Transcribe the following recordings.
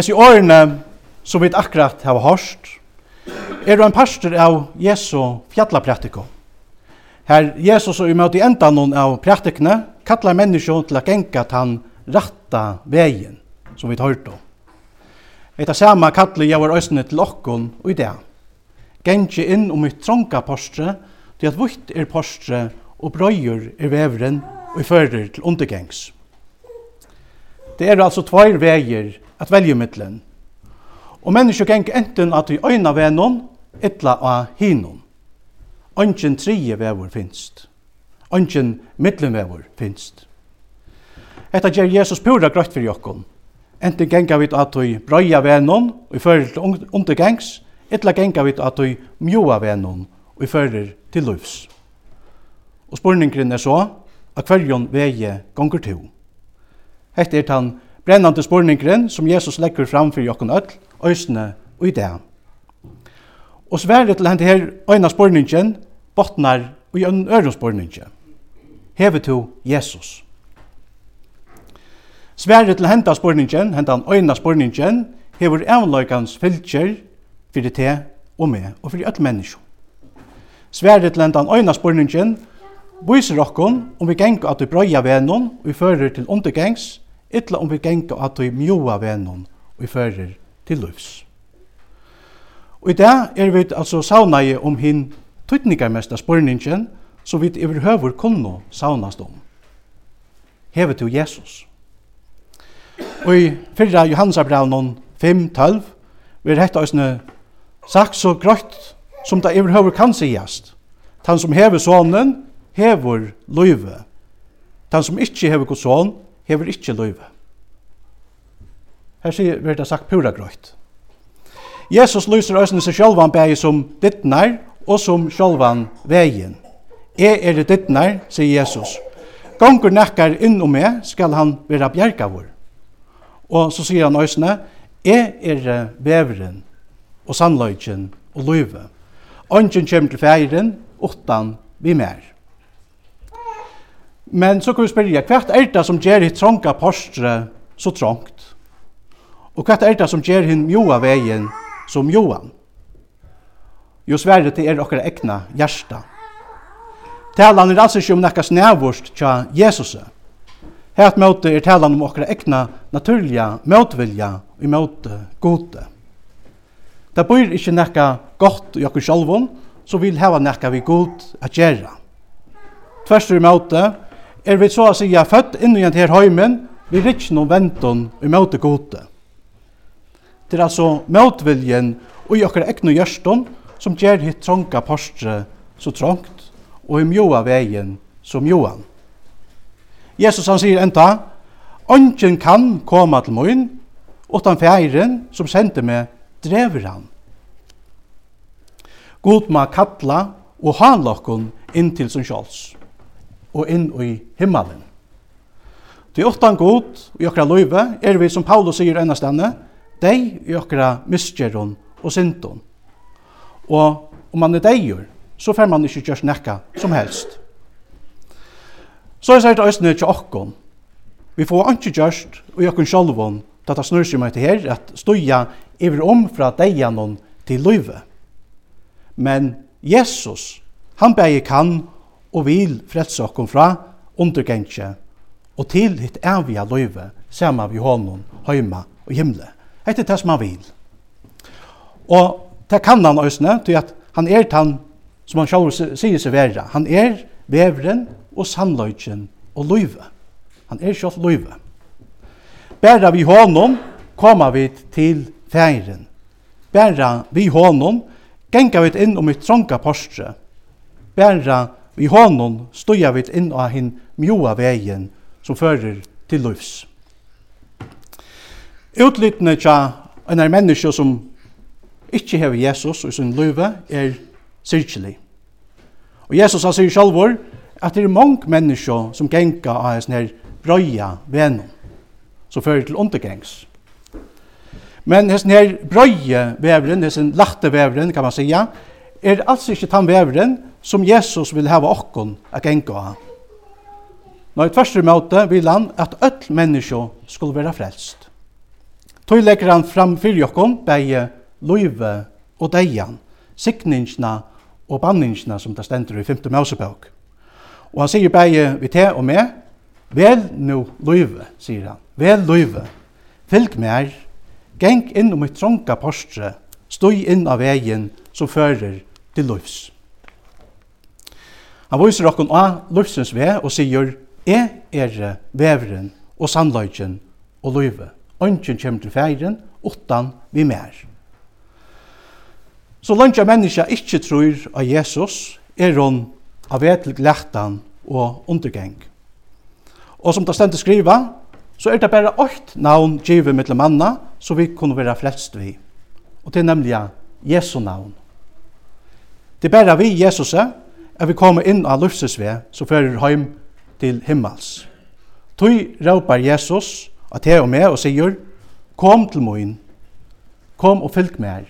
Hesi årene som vi akkurat har hørt, er du en pastor av Jesu fjallapraktiko. Her Jesus og imot i endan av praktikene kallar menneskje til å genka tan ratta vegin, som vi hørt om. sama samme kallar jeg var øsne til okkon og i det. Genki inn om mitt tronka postre, til at vutt er postre og brøyer er vevren og i fører til undergengs. Det er altså tvær veier at velje mittlen. Og mennesker geng enten at vi øyna venon, etla av hinon. Ongen trije vevor finst. Ønsken mittlenvevor finst. Etta gjer Jesus pura grøtt for jokkon. Enten genga vi at vi brøya venon, og i fyrir til undergengs, etla genga vi at vi mjoa venon, og i fyrir til lufs. Og spurningren er så, at hverjon veie gonger to. Hette er tann brennande spurningren som Jesus legger fram for jokken öll, øysene og i det. Og sverre til henne her øyna spurningen botnar og i en øren spurningen. Hever to Jesus. Sverre til henne spurningen, henne øyna spurningen, hever avløykans fylkjer fyrir te og med og for alle mennesker. Sverre til henne øyna spurningen, Vísir okkon om vi gengur at vi brøya venum og vi fører til undergengs illa om vi genga at vi mjoa vennom og fører til lufs. Og i dag er vi altså saunaje om hin tøytningarmesta spurningen som vi over høver kunne saunast om. Hevet til Jesus. Og i fyrra Johansabraunon 5.12 vi er hetta òsne sagt så grøtt som det over høver kan sigast. Han som hever sonen hever løyve. Tan som ikkje hever god son hever ikkje løyve. Her sier vi det sagt pura grøyt. Jesus lyser øsene seg sjálvan bægi som dittnar og som sjálvan vegin. E er det dittnar, sier Jesus. Gongur nekkar inn om meg skal han vera bjergavur. Og så sier han øsene, E er veveren og sannløyken og løyve. Ongen kjem til feiren utan vi mer. Men så kan vi spørre, hva er det som gjør hitt trånga postre så trångt? Og hva er det som gjør hitt mjoa veien som mjoan? Jo, sverre til er okkar egna hjärsta. Talan er altså ikke om nekka snævurst tja Jesus. Hært møte er talan om okkar ekna naturliga møtvilja i møte gode. Det bor ikke nekka godt i okkar sjálvun, så vil hava nekka vi god at gjerra. Tverstur i møte er vi så å si født inn i denne heimen, vi er ikke noen venten i møte gode. Det er altså møtviljen og i okkar egnu gjørstånd som gjør hitt trånga postre så trångt og i mjoa veien som mjoan. Jesus han sier enda, Ongen kan koma til moin, utan feiren som sendte meg drever han. God ma kalla og hanlokkon inntil som sjåls og inn i himmelen. Til åttan god i okra løyve er vi, som Paulus sier ennast denne, deg i okra misgjeron og sinton. Og om man er deigur, så får man ikke gjørs nekka som helst. Så er det østene til okkon. Vi får ikke gjørst og okkon sjolvon da det snurr seg meg til her at støya iver om fra deianon til løyve. Men Jesus, han beie kan og vil frelse okkom fra undergengje og til hitt evige løyve saman vi honom heima og himle. Hette det som han vil. Og det kan han òsne, til at han er han som han sjálf sier seg vera. Han er vevren og sannløyken og løyve. Han er sjálf løyve. Bæra vi honom koma vi til feiren. Bæra vi honom genga vi inn om i tronka postre. Bæra Vi honom stoja vi inn av hin mjoa vegen som fører til livs. Utlytene tja en er menneske som ikkje hever Jesus og sin løyve er sirkelig. Og Jesus han sier sjalvor at det er mange mennesker som genga av hans her brøya venom som fører til undergengs. Men hans her brøye vevren, hans lagte vevren kan man säga, er altså ikke tan vevren som Jesus vil hava okkon a genga av. Når i tverste måte vil han at öll menneskje skulle være frelst. Tøy legger han fram fyrir okkon bei loive og deian, sikningsna og banningsna som det stender i 5. Mausebøk. Og han sier bei vi te og me, vel nu loive, sier han, vel loive, fylg mer, geng inn om et tronka postre, støy inn av vegin som fører til løyvs. Han viser okkon av lufsens ve og sier, «E er veveren og sannløyken og løyve. Ønsken kommer til feiren, utan vi mer.» Så lønge menneska ikkje tror av Jesus, er hon av etel glættan og undergeng. Og som det stendt skriva, så er det bare åkt navn givet mittel manna, så vi kunne være flest vi. Og det er nemlig Jesu navn. Det er bare vi, Jesus, at vi kommer inn av luftsesve, så fører heim til himmels. Tøy råpar Jesus at jeg og meg og sier, kom til moin, kom og fylg med her.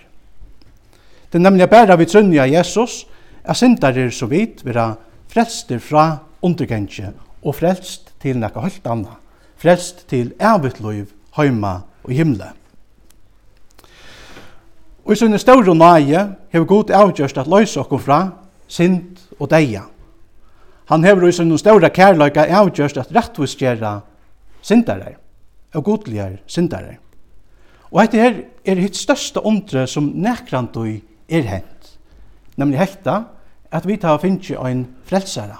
Det er nemlig bare vi trønner av Jesus, at syndere så vidt vera frelster fra undergengje og frelst til noe helt anna, frelst til evigt liv, heima og himle. Og i sånne store nøye har vi god avgjørst at løse oss fra synd og deia. Han hever i sinne ståra kærløyga avgjørst at rettvisgjera syndare og godlige syndare. Og dette her er hitt største ondre som nekrandøy er hent, nemlig hekta at vi tar finnje ein frelsara.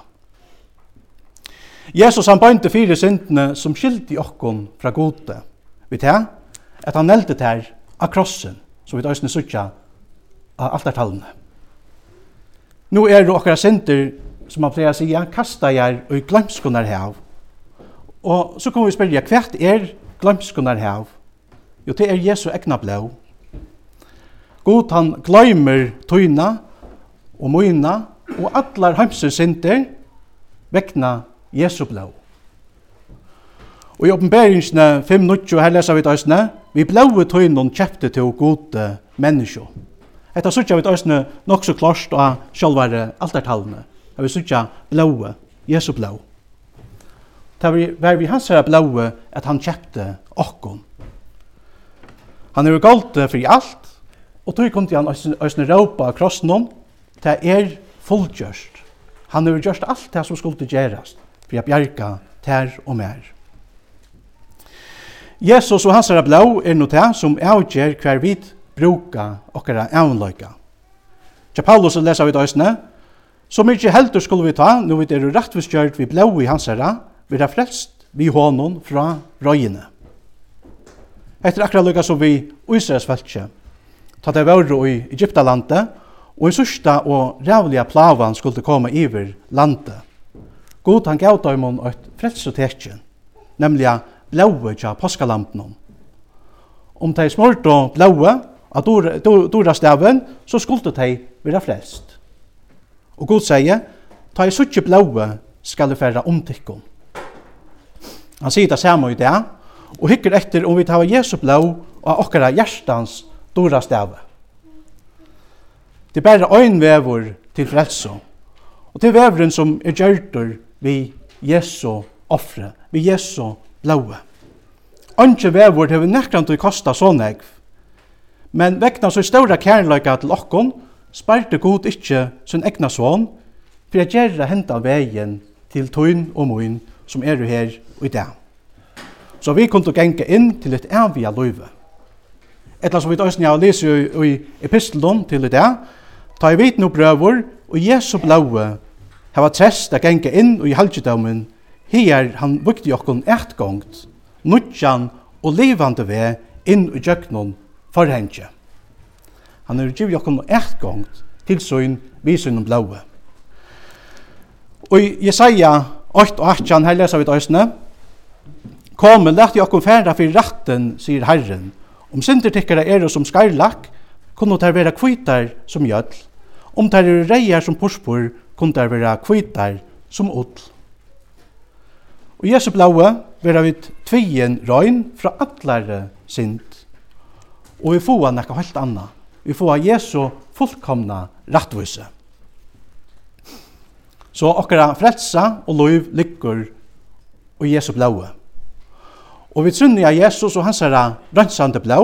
Jesus han bøynte fire syndene som skildi okkon fra gode. Vi tar at han nelte tær av krossen, som vi tar østene sutja av altartallene. Nu er det okkara synder, som man pleier å sige, kasta jeg og glemskunar hev. Og så kan vi spørre, hvert er glemskunar hev? Jo, det er Jesu egna blå. God han glemmer tøyna og møyna og allar heimsins synder vekna Jesu blå. Og i oppenberingsne 5.90 her leser vi det Vi blåu tøynon kjepte til gode menneskjå. Etta sutja vi tøysne nok så klarst av sjálvare altartalene. Vi sutja blåe, Jesu blå. Det var vi hans herra blåe at han kjepte okkon. Han er galt i alt, og tog kom til han òsne råpa krossnum, det er fullgjørst. Han er gjørst alt det som skulle gjerast, for jeg bjerga ter og mer. Jesus og hans er blå er noe det som avgjer hver vid bruka okkara avløyka. Tja Paulus lesa vi døysene, så mykje heldur skulle vi ta, nu vi er rettvisgjørt vi blau i hans herra, vi er frelst vi hånden fra røyene. Etter akkurat lukka som vi Israels feltje, ta det vore i Egyptalandet, og i sørsta og rævliga plavan skulle komme iver landet. God han gav døymon et frelsotekje, nemlig blaue tja påskalampen. Om de smort og av dora staven, så skulle de være frelst. Og Gud sier, ta i suttje blåe skal du færa omtikken. Han sier det samme i det, og hikker etter om vi tar Jesu blå og okkara hjertans dora stave. Det er bare øyn vevor til frelse, og til veveren som er gjørter vi Jesu offre, vi Jesu blåe. Ønske vever til vi nekrant å kosta så negv, Men vekna så stora kærleika til okkon, sparte god ikkje sin egna son, for jeg gjerra henta vegin til tøyn og moin som er her i dag. Så vi kunne genka inn til et evige løyve. Etla som vi døysen jeg leser i, i epistelen til i dag, ta i vit no brøver og Jesu blaue hava trest a genka inn i halgjedommen her han vukti okkon gongt, nutjan og levande ve inn i djøknon forhenge. Han er givet jokken etgångt til søgn vi søgn om blåe. Og Jesaja 8 og 18, her leser vi til øsne, Kom, let jokken færa for ratten, sier Herren. Om synder syndertikkere er som skarlak, kunne der være kvitar som gjødl. Om der er reier som porspor, kunne der være kvitar som odl. Og Jesu blåe, vera vi tvien røgn fra atlare synd og vi får noe helt anna. Vi får Jesu fullkomna rattvise. Så okkara frelsa og loiv liggur og Jesu blaue. Og vi trunni av Jesus og hans herra rønsande blå,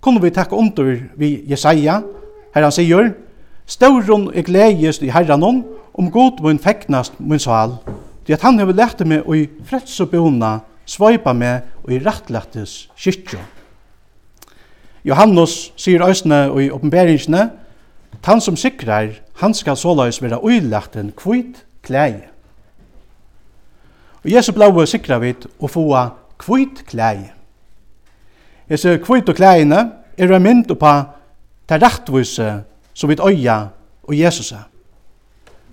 kunne vi takke under vi Jesaja, her han sier, Stauron er gledjest i herran om god mun feknast mun sal, di at han hefur lett meg og i frelsubjona svaipa meg og i rattlættis kyrkjom. Johannes sier øsne og i oppenberingsne, han som sikrar, han skal såleis være uilagt en kvitt klei. Og Jesu blaue sikrar vit å få kvitt klei. Jesu kvitt og kleiene er en mynd på det rettvise som vit øya og Jesus er.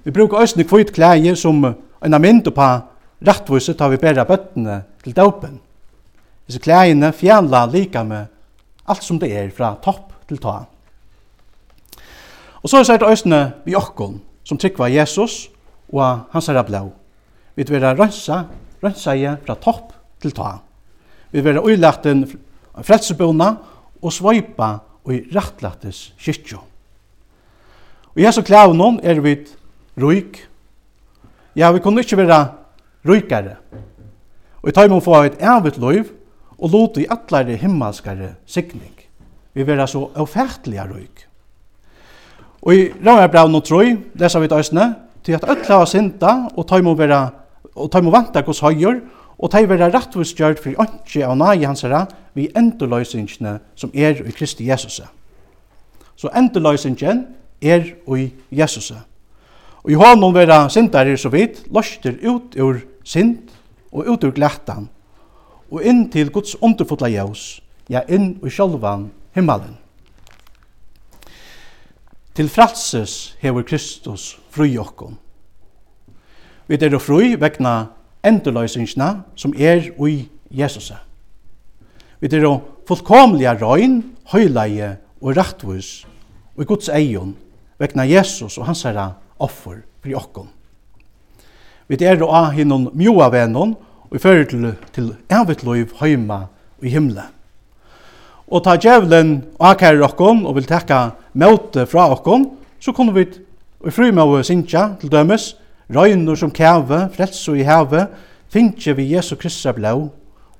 Vi brukar øsne kvitt klei som en mynd på rettvise tar vi bæra bøttene til dopen. Jesu kleiene fjanla lika med Alt som det er, fra topp til ta. Og så er det østene vi okkon, som tryggva Jesus og hans herra blau. Vi vil være rønsa, rønsa i fra topp til ta. Vi vil være uilaten frelsebona og svøypa og i rettlattes kyrkjo. Og Jesu klavnån er vi ruik. Ja, vi kunne ikke være ruikare. Og i tøymon få et evigt loiv, og lot i atlare himmelskare sikning. Vi vera så ofertliga røyk. Og i Raunabrav no troi, lesa vi døysne, til at öll hava synda og tøymo vera og tøymo vanta hos høyur og tøy vera rattvistgjørt fyrir ønske av nai hansara vi endurløysingene som er i Kristi Jesus. Så endurløysingen er i Jesus. Og i hånden vera syndare så vidt, løster ut ur synd og ut ur glættan og inn til Guds underfotla jævs, ja, inn i sjálvan himmelen. Til fralses hever Kristus fri okkom. Vi er fri vegna endurløysingsna som er ui Jesus. Vi er fullkomliga røyn, høyleie og rettvis og i Guds eion vegna Jesus og hans herra offer fri okkom. Vi er av hinnom mjoa vennom og fører til, til evigt liv heima i himmelen. Og ta djevelen og akkar og vil tekka møte fra okkon, så kunne vi i frumøve sinja til dømes, røyner som kæve, frelse i heve, finnje vi Jesu Kristus av blå,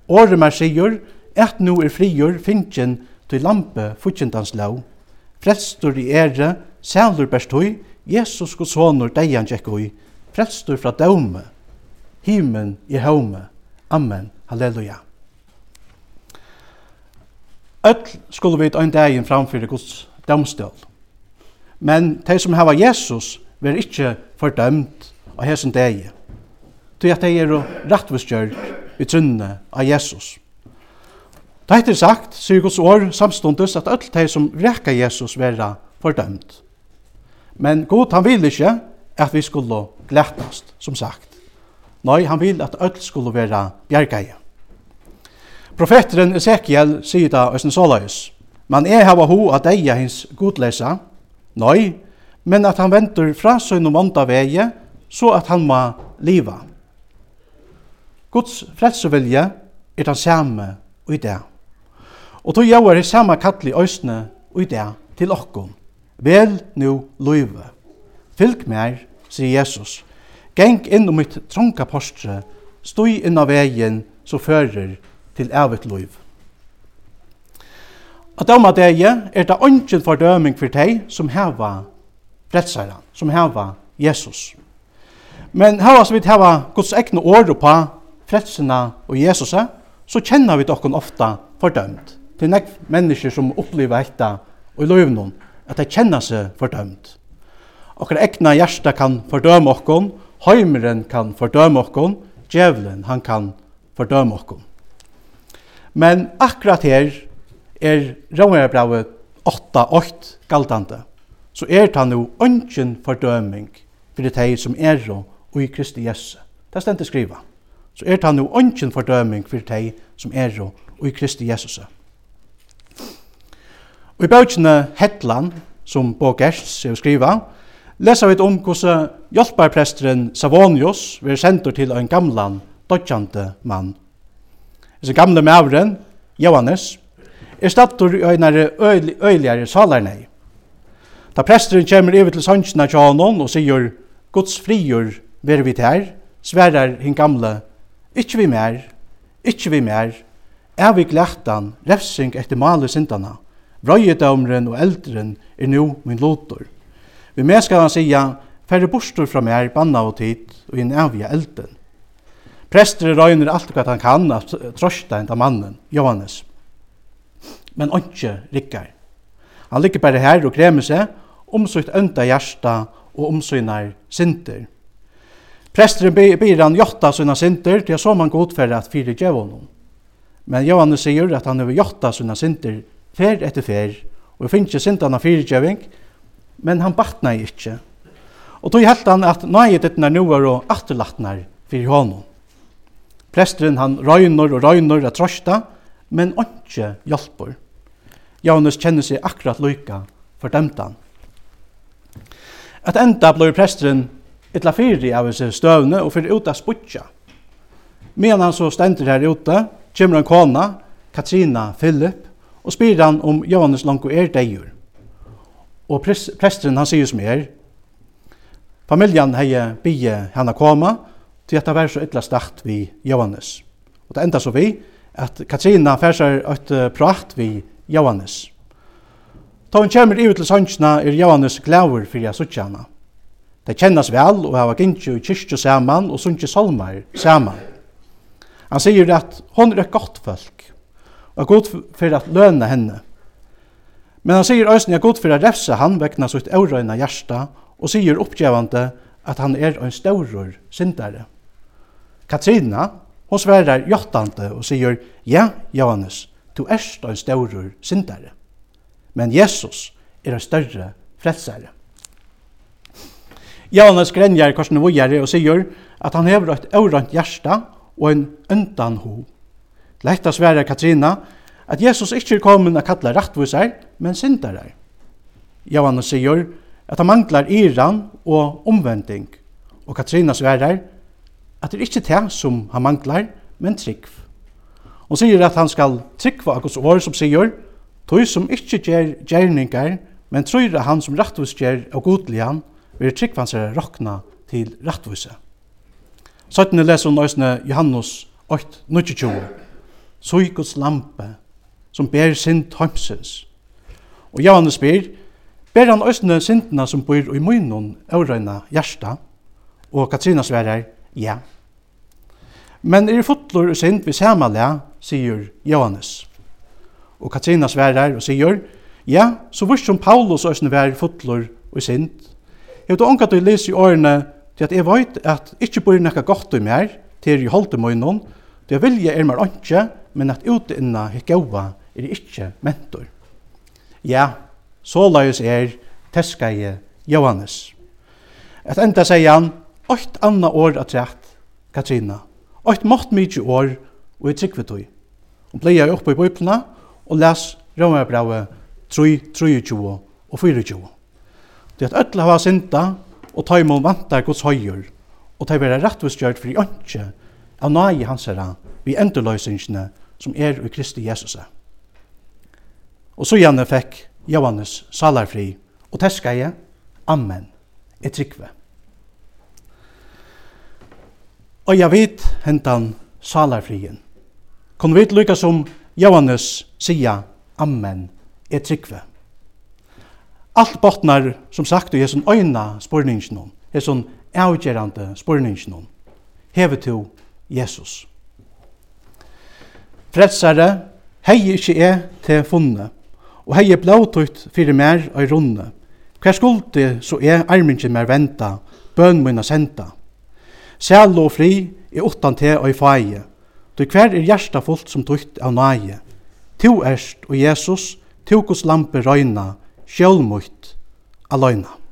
året mer sier, et nu er frigjør finnjen til lampe fortjentans lov. Frelstor i ære, sælur høy, Jesus Guds honor deian høy, frelstor fra døme, himen i haume. Amen. Halleluja. Öll skulle vi ein dagen framfyrir Guds domstol. Men de som hava Jesus ver ikkje fordømt av hesson degi. Tog at de er rattvistgjørd i trunne av Jesus. Det er sagt, sier Guds år samstundes, at öll de som rekka Jesus vera fordømt. Men god han vil ikkje at vi skulle glættast, som sagt. Nei, han vil at öll skulle vera bjergeie. Profeteren Ezekiel sier da Østen Solais, «Man er hava ho at eia hins godlesa, nei, men at han ventur fra søgn og ånda veie, så at han må liva. Guds frelsevilje er den samme i det. Og tog jau er i samme kattli øsne i det til okkom. Vel nu løyve. Fylg mer, sier Jesus. Geng inn om mitt tronka postre, stoi inn av vegin som fører til evigt liv. At døma deg er det ønsken fordøming for deg som heva frelsaren, som heva Jesus. Men heva som vi heva Guds egne år på frelsina og Jesus, så kjenner vi dere ofta fordømt. Det er nekv mennesker som opplever etta og i løyvnån, at de kjenner seg fordømt. Okkar egna hjärsta kan fordøme okkon, Heimeren kan fordøme okkon, djevelen han kan fordøme okkon. Men akkurat her er Romerbrevet 8.8 galtande, så er det nu ønsken fordøming for de som er og i Kristi Jesu. Det stendte skriva. Så er det nu ønsken fordøming for de som er og i Kristi Jesus. Og i bøkene Hetland, som Bo Gerst skriva, leser vi om hvordan hjelparpresteren Savonius vil sendur til ein gamlan, dodgjande mann. Þessi gamle mavren, Johannes, er stattur i øynare øyligare salarnei. Da presteren kommer over til sannsina tja honom og sier Guds frigjur ver vi her, sverar hin gamle, ikkje vi mer, ikkje vi mer, er vi glættan, refsing etter male sindana, vrøyedomren og eldren er nu min lotor. Vi mer skal han sia, Færre bostur fra mer banna og tid og inn avvia elden. Prester røyner alt hva han kan av trosta enda mannen, Johannes. Men ontsje rikkar. Han ligger bare her og kremer seg, omsøkt ønda hjersta og omsynar sinter. Presteren byr han jotta sina sinter til så man godferder at fyre djevånen. Men Johannes sier at han har jotta sina sinter fer etter fer, og finnes ikke sintene fyre djeving, men han batna ikke, Og tog helt han at nøyet etter noer og atterlattner fyrir honom. Presteren han røyner og røyner at trøsta, men ikke hjelper. Janus kjenner seg akkurat lykka for han. At enda blir presteren etla fyri av seg støvne og fyrir ut av sputja. Medan han så stendur her ute, kommer en kona, Katrina Philip, og spyr han om Johannes langko er deir. Og presteren han sier som er, Familjan hei bygge henne koma, til at det var så ytla start vi Johannes. Og det enda så vi, at Katrina færsar et prat vi Johannes. Ta hun kommer i til sannsina er Johannes glaver fyrir jeg suttjana. Det kjennes vel og hava gynnsi i kyrkju saman og sunnsi salmar saman. Han sier at hon er et godt folk og er god fyrir at løna henne. Men han sier òsni er god fyrir at refsa han vegna sutt eurøyna hjersta og sier oppgjevande at han er en staurur syndare. Katrina, hon sverar jottande og sier, ja, Johannes, du erst en staurur syndare. Men Jesus er ein større frelsare. Johannes grenjar korsen vojare og sier at han hever eit aurant hjärsta og en undan ho. Letta sverar Katrina at Jesus ikkje er kommet a kalla rattvisar, men syndare. Johannes sier at han manglar iran og omvending. Og Katrina sverar at det er ikkje det som han manglar, men trygg. Hon sier at han skal tryggva av Guds år som sier, Tøy som ikkje gjer gjerningar, men trøyra han som rattvis gjer og godlian, vil tryggvansere rokna til rattvise. Søttene leser hun òsne Johannes 8, 22. Søy Guds lampe, som ber sin tømsens. Og Johannes spyr, ber han òsne sintna som bor i munnen øvrøyna hjersta, og Katrina sverar, ja. Men er fotlor og sint vi samalja, sier Johannes. Og Katrina sverar og sier, ja, så vurs som Paulus òsne vær fotlor og sint. Jeg vet ångat å lese i årene til at jeg vet at ikkje bor nekka godt i mer, til jeg holdt i munnen, til jeg vilje er mer ikke, men at ute inna hikk gaua er ikkje mentor. Ja, Så såleis er teskeie Johannes. Et enda sier han, åkt anna år at rett, Katrina, åkt mått mykje år, og i tryggvetøy. Hun pleier oppe i bøyplene, og les Romerbravet 3, 23 og 24. Det at ødla hava synda, og ta imot vantar gods høyur, og ta vera rettvistgjørt fri ønske av nai hans herra vi endurløysingsne som er i Kristi Jesus. Og så gjerne fikk Johannes salarfri, og teska jeg, Amen, et trikve. Og jeg vet hentan salarfrien. Kon vit lykka som Johannes sia, Amen, et trikve. Alt botnar, som sagt, og jeg øyna spurningsnån, er jeg som avgjerande spurningsnån, hevet to Jesus. Fredsare, hei ikkje er til funnet, og hei blåtut fyrir mer og runde. Hver skulde så er armingen mer venta, bøn munna senda. Sæl og fri er utan te og i faie, du hver er hjersta fullt som tukt av nage. Tu erst og Jesus, tu gus lampe røyna, sjølmutt, aløyna.